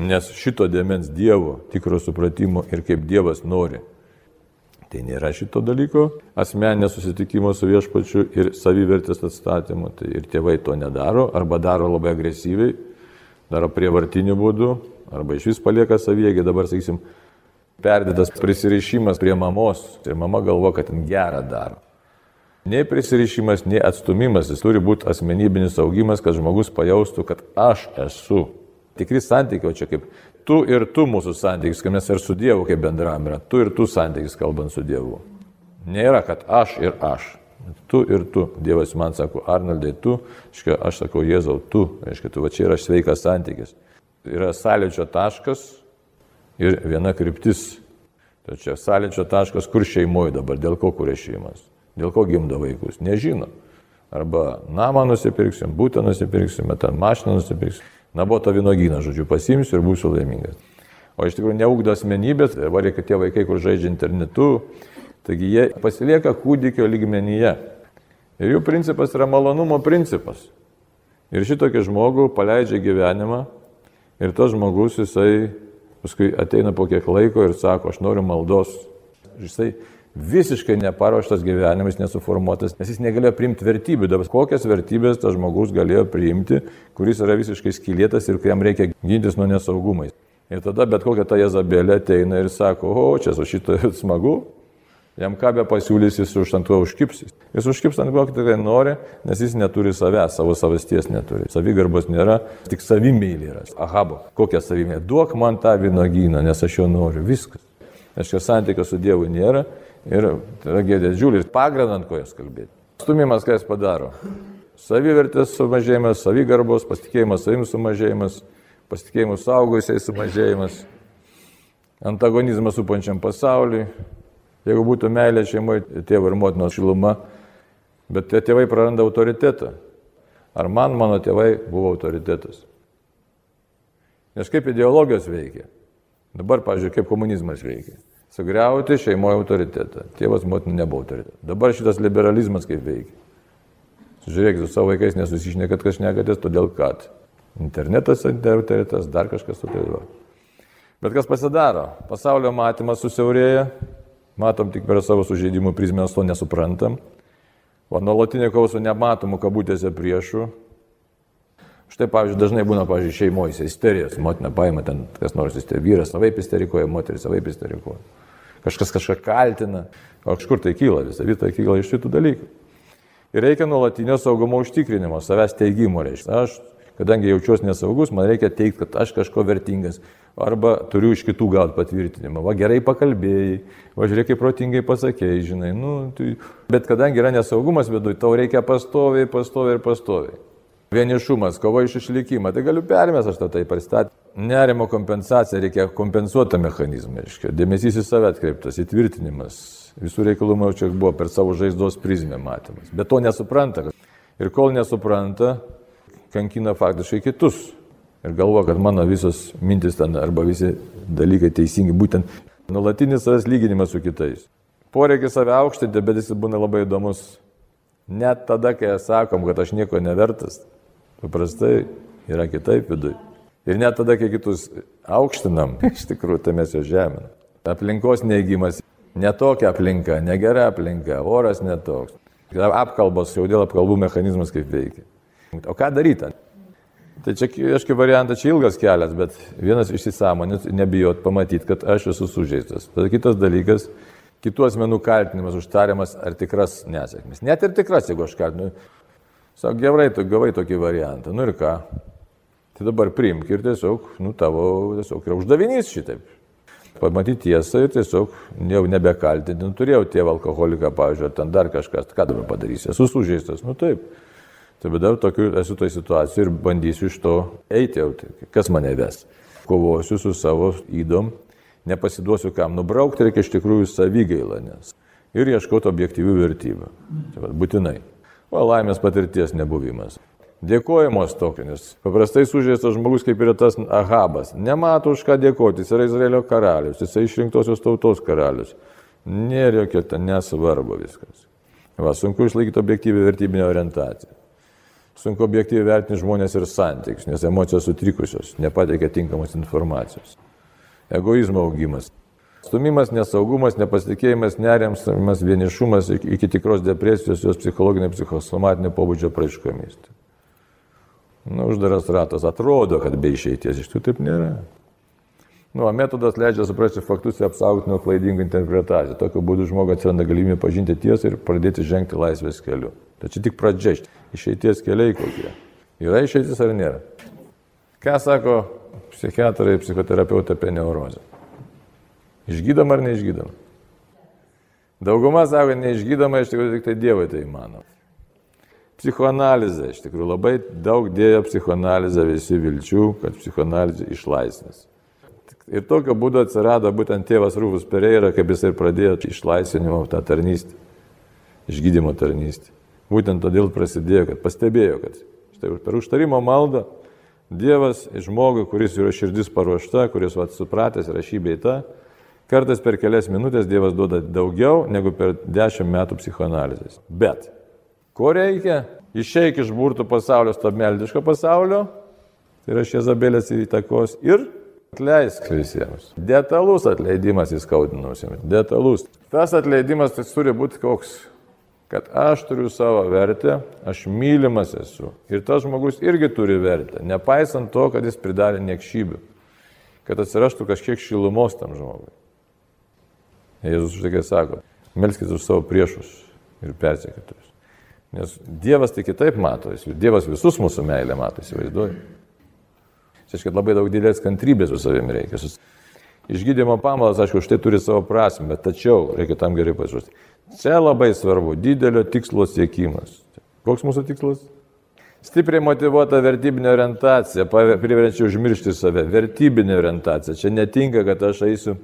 nes šito dėmens Dievo, tikro supratimo ir kaip Dievas nori. Tai nėra šito dalyko, asmeninė susitikimo su viešpačiu ir savivertės atstatymu. Tai ir tėvai to nedaro, arba daro labai agresyviai, daro prievartiniu būdu, arba iš vis palieka saviegi, dabar, sakysim, perdėtas prisirišimas prie mamos ir mama galvo, kad ten gerą daro. Nei prisirišimas, nei atstumimas, jis turi būti asmenybinis augimas, kad žmogus pajaustų, kad aš esu. Tikri santykiai, o čia kaip tu ir tu mūsų santykis, kai mes ir su Dievu kaip bendram yra, tu ir tu santykis kalbant su Dievu. Nėra, kad aš ir aš. Tu ir tu. Dievas man sako, Arnoldai, tu, reiškia, aš sakau, Jėzau, tu, reiškia, tu va čia yra sveikas santykis. Yra sąlyčio taškas ir viena kryptis. Čia sąlyčio taškas, kur šeimoje dabar, dėl ko kuria šeimas. Dėl ko gimdo vaikus? Nežino. Arba namą nusipirksim, būtą nusipirksim, ten mašiną nusipirksim. Na, buvo to vynogyną, žodžiu, pasimsiu ir būsiu laimingas. O iš tikrųjų neugdo asmenybės, varia, kad tie vaikai, kur žaidžia internetu, taigi jie pasilieka kūdikio lygmenyje. Ir jų principas yra malonumo principas. Ir šitokį žmogų paleidžia gyvenimą ir tas žmogus jisai paskui ateina po kiek laiko ir sako, aš noriu maldos. Jisai visiškai neparuoštas gyvenimas, nesuformuotas, nes jis negalėjo priimti vertybių. Dabar kokias vertybės tas žmogus galėjo priimti, kuris yra visiškai skilėtas ir kuriam reikia gintis nuo nesaugumais. Ir tada bet kokia ta Jezabelė ateina ir sako, o čia su šito smagu, jam ką be pasiūlys, jis už ant to užkipsis. Jis užkips ant ko tikrai nori, nes jis neturi savęs, savo savasties neturi. Savigarbos nėra, tik savimėlė yra. Ahabo, kokia savimėlė? Duok man tą vynogyną, nes aš jo noriu. Viskas. Aišku, santykio su Dievu nėra Ir tragedija džiulis, pagrindą ant kojas kalbėti. Stumimas, ką jis padaro? Savivertės sumažėjimas, savigarbos, pasitikėjimas savim sumažėjimas, pasitikėjimas saugusiai sumažėjimas, antagonizmas supančiam pasauliui. Jeigu būtų meilė šeimoje, tėvo ir motinos šiluma, bet tie tėvai praranda autoritetą. Ar man mano tėvai buvo autoritetas? Nes kaip ideologijos veikia? Dabar, pažiūrėjau, kaip komunizmas veikia sugriauti šeimoje autoritetą. Tėvas motina nebuvo autoritetas. Dabar šitas liberalizmas kaip veikia. Žiūrėkit, su savo vaikais nesusišnekat, kas nekatės, todėl kad internetas autoritetas, dar kažkas autoritetas. Bet kas pasidaro? Pasaulio matymas susiaurėja, matom tik per savo sužeidimų prizmę, mes to nesuprantam. O nuolatinė kova su nematomu kabutėse priešu. Štai, pavyzdžiui, dažnai būna, pavyzdžiui, šeimoje isterijos, motina paima ten kas nors isterija, vyras savaip isterikoja, moteris savaip isterikoja kažkas kažką kaltina, o kažkur tai kyla, visą vitą kyla iš šitų dalykų. Ir reikia nuolatinio saugumo užtikrinimo, savęs teigimo reiškia. Aš, kadangi jaučiuosi nesaugus, man reikia teikti, kad aš kažko vertingas. Arba turiu iš kitų gauti patvirtinimą. Va gerai pakalbėjai, va žiūrėk, kaip protingai pasakėjai, žinai. Nu, tai... Bet kadangi yra nesaugumas viduje, tau reikia pastoviai, pastoviai ir pastoviai. Vienišumas, kova iš išlikimą, tai galiu permės aš tą tai pristatyti. Nerimo kompensacija, reikia kompensuoti mechanizmą, reiškia. Dėmesys į save atkreiptas, įtvirtinimas. Visų reikalų jau čia buvo per savo žaizdos prizmę matymas. Bet to nesupranta. Ir kol nesupranta, kankina faktiškai kitus. Ir galvo, kad mano visos mintis ten arba visi dalykai teisingi, būtent nuolatinis savęs lyginimas su kitais. Poreikis save aukštinti, bet jis būna labai įdomus. Net tada, kai sakom, kad aš nieko nevertas, Paprastai yra kitaip viduje. Ir net tada, kai kitus aukštinam, iš tikrųjų, tai mes jo žeminam. Aplinkos neigimas, netokia aplinka, negera aplinka, oras netoks. Apkalbos, jau dėl apkalbų mechanizmas kaip veikia. O ką daryti? Tai čia, aišku, variantas čia ilgas kelias, bet vienas išsisąmonės, nebijot pamatyti, kad aš esu sužeistas. Tada kitas dalykas, kitų asmenų kaltinimas užtariamas ar tikras nesėkmės. Net ir tikras, jeigu aš kaltinu. Sako, gerai, tu gavai tokį variantą. Nu ir ką? Tai dabar priimk ir tiesiog, nu tavo tiesiog yra uždavinys šitaip. Pamatyti tiesą ir tiesiog jau nebekaltinti. Nu, turėjau tėvą alkoholiką, pavyzdžiui, ar ten dar kažkas. Ką dabar padarysi? Esu sužeistas. Nu taip. Tai bet dar tokiu esu toj situacijai ir bandysiu iš to eiti, tai kas mane ves. Kovosiu su savo įdom, nepasiduosiu kam nubraukti, reikia iš tikrųjų savygailą, nes. Ir ieškoti objektyvių vertybių. Tai va, būtinai. O laimės patirties nebuvimas. Dėkojimos tokio, nes paprastai sužeistas žmogus kaip yra tas Ahabas. Nemato už ką dėkoti, jis yra Izraelio karalius, jis yra išrinktosios tautos karalius. Nėra jokia ten nesvarbu viskas. Va, sunku išlaikyti objektyvę vertybinę orientaciją. Sunku objektyviai vertinti žmonės ir santykius, nes emocijos sutrikusios, nepateikia tinkamos informacijos. Egoizmo augimas. Stumimas, nesaugumas, nepasitikėjimas, neriams, vienišumas iki tikros depresijos, jos psichologinio, psichosomatinio pobūdžio praaiškomis. Nu, uždaras ratas atrodo, kad be išeities iš tų taip nėra. Nu, metodas leidžia suprasti faktus ir apsaugoti nuo klaidingų interpretacijų. Tokiu būdu žmogus atsiranda galimybė pažinti tiesą ir pradėti žengti laisvės keliu. Čia tik pradžia, išeities keliai kokie. Yra išeitis ar nėra? Ką sako psichiatrai, psichoterapeutai apie neurozę? Išgydom ar neišgydom? Dauguma sako, neišgydoma, iš tikrųjų tik tai Dievai tai mano. Psichoanalizė, iš tikrųjų labai daug dėjo psichoanalizė visi vilčių, kad psichoanalizė išlaisvės. Ir tokio būdo atsirado būtent tėvas Rūvus Pereira, kaip jis ir pradėjo išlaisvinimo tą tarnystę, išgydymo tarnystę. Būtent todėl prasidėjo, kad pastebėjo, kad štai per užtarimo maldą Dievas žmogui, kuris yra širdis paruošta, kuris vat, supratęs rašybė į tą, kartais per kelias minutės Dievas duoda daugiau negu per dešimt metų psichoanalizės. Bet ko reikia? Išeik iš burtų pasaulio, stabmeldiško pasaulio, tai yra šiezabėlės įtakos ir atleisk visiems. Detalus atleidimas įskaudinusiems. Detalus. Tas atleidimas tai turi būti koks kad aš turiu savo vertę, aš mylimas esu. Ir tas žmogus irgi turi vertę, nepaisant to, kad jis pridarė niekšybių, kad atsirastų kažkiek šilumos tam žmogui. Jėzus štai sako, melskite už savo priešus ir persekėtojus. Nes Dievas tai kitaip mato, Dievas visus mūsų meilę mato, įsivaizduoju. Tai reiškia, labai daug didelės kantrybės su savimi reikia. Išgydymo pamalas, aišku, štai turi savo prasme, bet tačiau reikia tam gerai pasiruošti. Čia labai svarbu - didelio tikslo siekimas. Koks mūsų tikslas? Stipriai motivuota vertybinė orientacija, priverčia užmiršti save. Vertybinė orientacija. Čia netinka, kad aš eisiu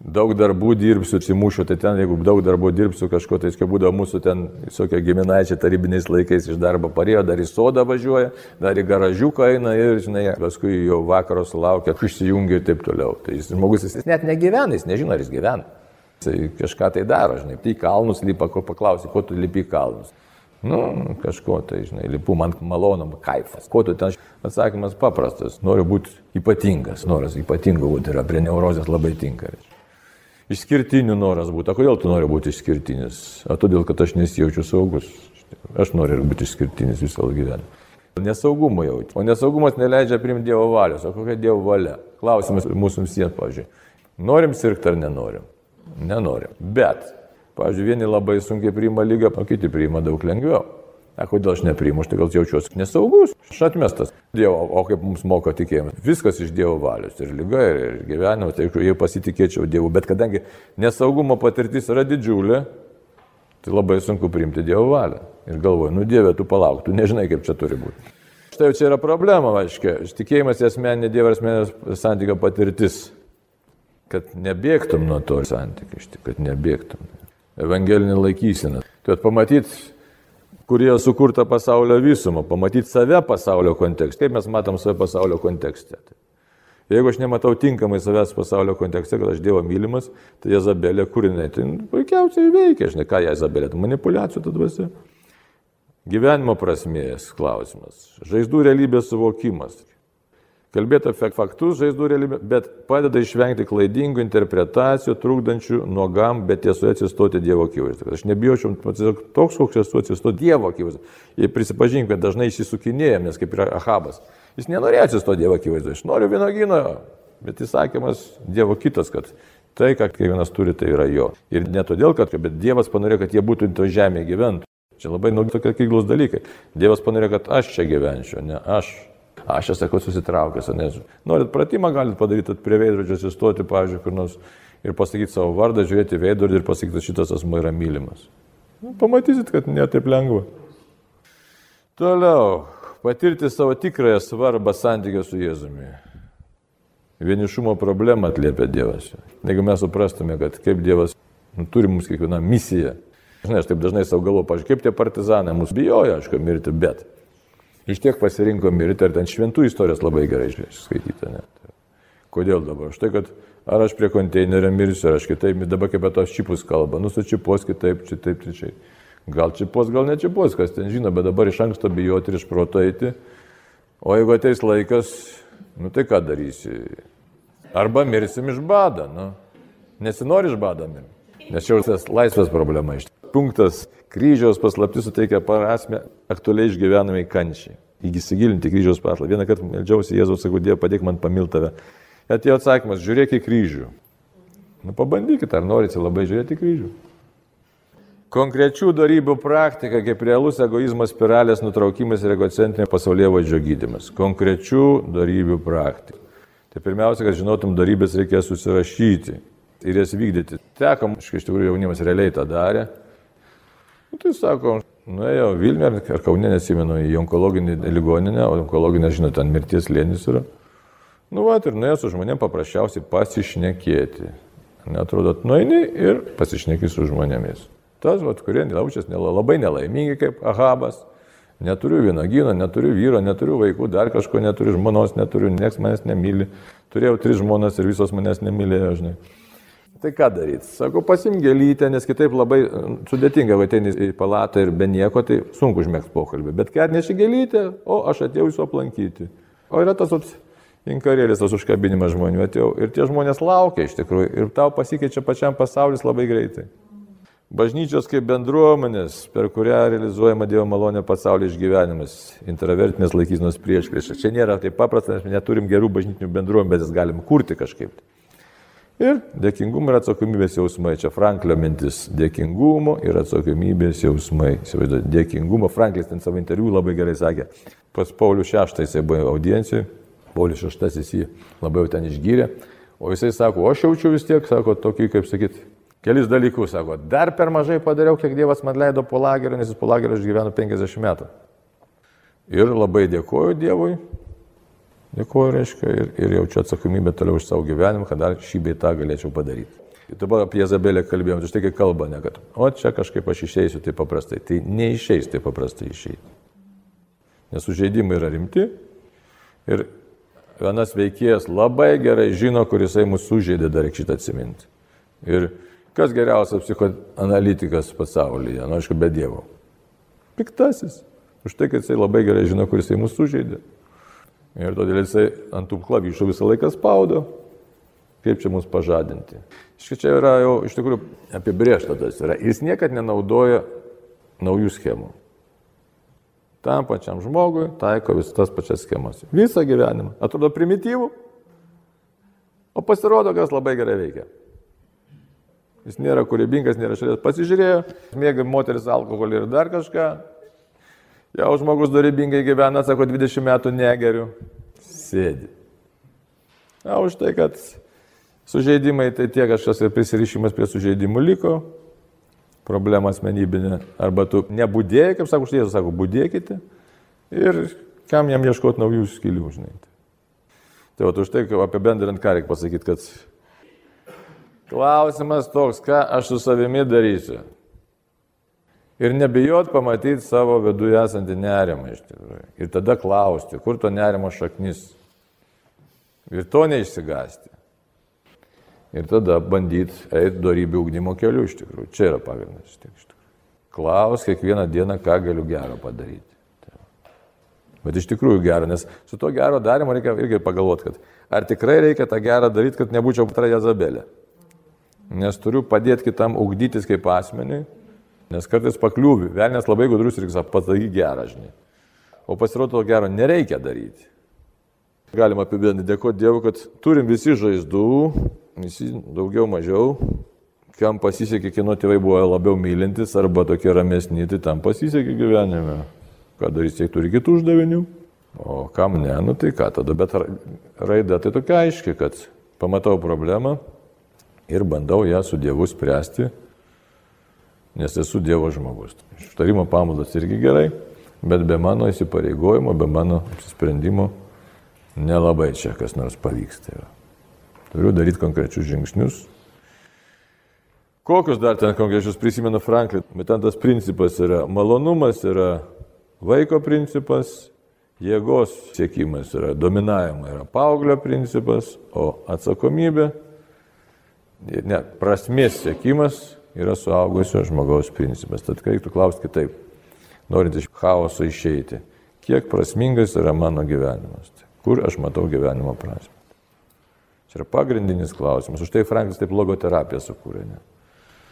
daug darbų dirbsiu, atsimušiu, tai ten, jeigu daug darbų dirbsiu kažko, tai kai būdavo mūsų ten visokie giminaičiai tarybiniais laikais iš darbo parėjo, dar į sodą važiuoja, dar į garažiuką eina ir, žinai, paskui jau vakaro sulaukia, išsijungia ir taip toliau. Tai jis žmogus, jis net negyvena, jis nežino, ar jis gyvena. Tai kažką tai daro, žinai, tai į kalnus lipa, ko paklausi, ko tu lipi į kalnus. Nu, kažko tai, žinai, lipu, man malonam, kaifas. Ko tu ten? Atsakymas paprastas, noriu būti ypatingas, noras ypatingo būti yra, prie neurozės labai tinka. Išskirtinių noras būti. O kodėl tu nori būti išskirtinis? O todėl, kad aš nesijaučiu saugus. Aš noriu būti išskirtinis visą gyvenimą. Nesaugumo jauti. O nesaugumas neleidžia priimti Dievo valios. O kokia Dievo valia? Klausimas mūsų visiems, pavyzdžiui. Norim sirgti ar nenorim? Nenorim. Bet, pavyzdžiui, vieni labai sunkiai priima lygą, o kiti priima daug lengviau. Na, kodėl aš nepriimu, aš tai gal jaučiuosi nesaugus, aš atmestas. Dievo, o kaip mums moko tikėjimas? Viskas iš Dievo valios. Ir lyga, ir, gyvenimas, tai jeigu pasitikėčiau Dievu. Bet kadangi nesaugumo patirtis yra didžiulė, tai labai sunku priimti Dievo valią. Ir galvoju, nu Dieve, tu palauk, tu nežinai, kaip čia turi būti. Štai čia yra problema, aiškiai. Tikėjimas į asmeninį Dievo ir asmeninės santykio patirtis kad nebėgtum nuo to santykių, kad nebėgtum. Evangelinė laikysena. Tai pamatyti, kurie sukurta pasaulio visumą, pamatyti save pasaulio kontekste. Kaip mes matom save pasaulio kontekste. Jeigu aš nematau tinkamai savęs pasaulio kontekste, kad aš Dievo mylimas, tai Jezabelė kūrinė, tai puikiausiai veikia, žinai, ką Jezabelė, tai manipulacijų tada dvasia. Gyvenimo prasmės klausimas, žaizdų realybės suvokimas, kalbėti apie faktus, žaizdų realybę, bet padeda išvengti klaidingų interpretacijų, trukdančių nuogam, bet tiesoje atsistoti Dievo akivaizdu. Aš nebijočiau, toks, koks esu atsistoti Dievo akivaizdu. Jei prisipažink, kad dažnai įsisukinėjom, nes kaip yra Ahabas. Jis nenorėjo atsistoti Dievo akivaizdu. Aš noriu vienogino, bet įsakymas Dievo kitas, kad tai, ką kiekvienas turi, tai yra jo. Ir ne todėl, kad, bet Dievas panorėjo, kad jie būtų to žemėje gyventų. Čia labai nu, tokie kyglus dalykai. Dievas panorėjo, kad aš čia gyvenčiau, ne aš. Aš esu, sakau, susitraukęs, nes norit pratimą, galite padaryti prie veidrodžio, atsistoti, pavyzdžiui, kur nors ir pasakyti savo vardą, žiūrėti veidrodį ir pasakyti, kad šitas asmo yra mylimas. Nu, pamatysit, kad netaip lengva. Toliau, patirti savo tikrąją svarbą santykio su Jėzumi. Vienišumo problemą atliepia Dievas. Jeigu mes suprastume, kad kaip Dievas nu, turi mums kiekvieną misiją. Žinai, aš taip dažnai savo galvoju, pažiūrėjau, kaip tie partizanai mūsų bijojo, aišku, mirti, bet Iš tiek pasirinko mirti, ar ten šventų istorijos labai gerai skaityti. Net. Kodėl dabar? Štai, kad ar aš prie konteinerio mirsiu, ar aš kitaip, dabar kaip apie tos čipus kalba, nu su čipos kitaip, čia taip, čia. Gal čipos, gal ne čipos, kas ten žino, bet dabar iš anksto bijoti ir iš proto eiti. O jeigu ateis laikas, nu tai ką darysi? Arba mirsim iš bado, nu. Nesinori iš bado mirti. Nes čia jau tas laisvės problema iš punktas kryžiaus paslaptis suteikia prasme aktualiai išgyvenamai kančiai. Įsigilinti kryžiaus paslaptį. Vieną kartą melžiausi Jėzaus, sakau, Dieve, padėk man pamilti tave. Atėjo atsakymas, žiūrėk į kryžių. Nu, pabandykite, ar norite labai žiūrėti į kryžių. Konkrečių darybių praktika, kaip realus egoizmas, spiralės nutraukimas ir egocentrinio pasaulyje vadžio gydimas. Konkrečių darybių praktika. Tai pirmiausia, kad žinotum, darybės reikės susirašyti ir jas vykdyti. Teko, iš tikrųjų jaunimas realiai tą darė. Nu, tai sako, nuėjo Vilnių ar Kaunė, nesimenu, į onkologinį ligoninę, o onkologinė, žinote, ten mirties lėnis yra. Nu, va, ir nuėjo su žmonėm paprasčiausiai pasišnekėti. Netrodo, nueini ir pasišneki su žmonėmis. Tas, va, kurie jaučiasi labai nelaimingi kaip Ahabas, neturiu vienagino, neturiu vyro, neturiu vaikų, dar kažko neturiu, žmonos neturiu, nieks manęs nemyli. Turėjau tris žmonas ir visos manęs nemylėjo, žinai. Tai ką daryti? Sakau, pasim gėlytę, nes kitaip labai e, sudėtinga ateini į palatą ir be nieko, tai sunku užmėgs pokalbį. Bet kai atneši gėlytę, o aš atėjau jūsų aplankyti. O yra tas inkarėlis, tas užkabinimas žmonių atėjau. Ir tie žmonės laukia iš tikrųjų. Ir tau pasikeičia pačiam pasaulis labai greitai. Bažnyčios kaip bendruomenės, per kurią realizuojama Dievo malonė pasaulio išgyvenimas, intravertinės laikysnos priešpriešas. Čia nėra taip paprasta, nes neturim gerų bažnytinių jas galim kurti kažkaip. Ir dėkingumo ir atsakomybės jausmai. Čia Franklio mintis. Dėkingumo ir atsakomybės jausmai. Dėkingumo. Franklis ten savo interviu labai gerai sakė. Pas Paulių VI jisai buvo audiencijoje. Paulius VI jį labai jau ten išgyrė. O jisai sako, aš jaučiu vis tiek, sako, tokį, kaip sakyt, kelis dalykus. Sako, dar per mažai padariau, kiek Dievas man leido po lagerį, nes jis po lagerį išgyveno 50 metų. Ir labai dėkoju Dievui, Dėkuoju, reiškia, ir, ir jaučiu atsakomybę toliau už savo gyvenimą, kad dar šį bei tą galėčiau padaryti. Ir dabar apie Jezabelę kalbėjom, tai štai kai kalba, ne kad, o čia kažkaip aš išeisiu taip paprastai. Tai neišeis taip paprastai išeiti. Nes sužeidimai yra rimti ir vienas veikėjas labai gerai žino, kuris jisai mūsų sužeidė, dar reikia šitą atsiminti. Ir kas geriausias psichoanalitikas pasaulyje, nu aišku, be Dievo. Piktasis. Už tai, kad jisai labai gerai žino, kuris jisai mūsų sužeidė. Ir todėl jisai ant tų klavišų visą laiką spaudo, kaip čia mus pažadinti. Štai čia yra jau iš tikrųjų apibriešta tas yra. Jis niekad nenaudoja naujų schemų. Tam pačiam žmogui taiko vis tas pačias schemas. Visą gyvenimą. Atrodo primityvų, o pasirodo, kas labai gerai veikia. Jis nėra kūrybingas, nėra šalies. Pasižiūrėjo, mėga moteris alkoholį ir dar kažką, Jau žmogus dorybingai gyvena, sako, 20 metų negeriu, sėdi. Na, už tai, kad sužeidimai, tai tiek kažkas ir prisirišimas prie sužeidimų liko, problema asmenybinė. Arba tu nebūdėjai, kaip sako, štai Jėzus sako, būdėkite ir kam jam ieškoti naujų skilių, žinai. Tai va, už tai, apibendrinant, ką reikia pasakyti, kad klausimas toks, ką aš su savimi darysiu. Ir nebijot pamatyti savo viduje esantį nerimą iš tikrųjų. Ir tada klausti, kur to nerimo šaknis. Ir to neišsigasti. Ir tada bandyti eiti darybių ugdymo keliu iš tikrųjų. Čia yra pagrindas. Iš tikrųjų. Klaus kiekvieną dieną, ką galiu gero padaryti. Bet iš tikrųjų gera, nes su to gero darimo reikia irgi pagalvoti, kad ar tikrai reikia tą gerą daryti, kad nebūčiau tra Jezabelė. Nes turiu padėti kitam ugdytis kaip asmeniui, nes kartais pakliūvi, velnės labai gudrus ir pasaky gerą, žinai. O pasirodo, to gero nereikia daryti. Galima apibendrinti, dėkoti Dievui, kad turim visi žaizdų, visi daugiau mažiau, kam pasisekė, kieno tėvai buvo labiau mylintis arba tokie ramesni, tai tam pasisekė gyvenime. Ką darys, tiek turi kitų uždavinių. O kam ne, nu tai ką tada, bet raida tai tokia aiški, kad pamatau problemą ir bandau ją su Dievu spręsti, nes esu Dievo žmogus. Ištarimo pamaldas irgi gerai, bet be mano įsipareigojimo, be mano apsisprendimo nelabai čia kas nors pavyksta. Turiu daryti konkrečius žingsnius, Kokius dar ten konkrečius prisimenu Franklin, bet ten tas principas yra malonumas, yra vaiko principas, jėgos siekimas yra dominavimo, yra paauglio principas, o atsakomybė, ne, prasmės siekimas yra suaugusio žmogaus principas. Tad reiktų klausti kitaip, norint iš chaoso išeiti, kiek prasmingas yra mano gyvenimas, kur aš matau gyvenimo prasme. Čia yra pagrindinis klausimas, už tai Franklis taip logoterapiją sukūrė. Ne?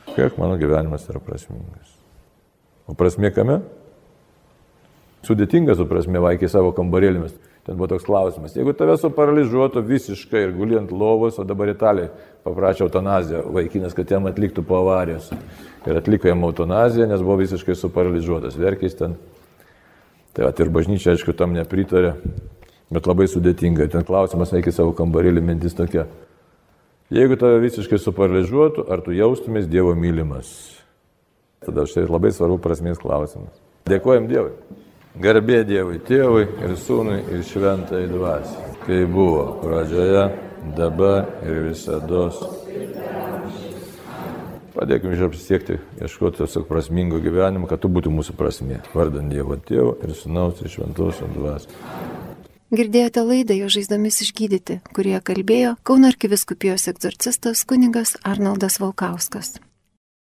kiek mano gyvenimas yra prasmingas. O prasmė kame? Sudėtinga su prasme vaikai savo kambarėlėmis. Ten buvo toks klausimas. Jeigu tave suparalyžiuotų visiškai ir guliant lovos, o dabar Italija paprašė eutanaziją vaikinas, kad jam atliktų po avarijos. Ir atliko jam eutanaziją, nes buvo visiškai suparalyžiuotas. Verkiais ten. Tai at ir bažnyčia, aišku, tam nepritarė. Bet labai sudėtinga. Ten klausimas, eik į savo kambarėlį, mintis tokia. Jeigu tave visiškai suparalyžiuotų, ar tu jaustumės Dievo mylimas? Tada štai labai svarbu prasmės klausimas. Dėkojom Dievui. Garbė Dievui, Tėvui ir Sūnui ir Šventai Dvasiai. Kai buvo pradžioje, dabar ir visada. Padėkime iš apsiekti, ieškoti tiesiog prasmingo gyvenimo, kad tu būtų mūsų prasmė. Vardant Dievo Tėvo ir Sūnaus ir Šventos Dvasios. Girdėjote laidą jo žaizdomis išgydyti, kurie kalbėjo Kauno arkiviskupijos egzorcistas kuningas Arnoldas Valkauskas.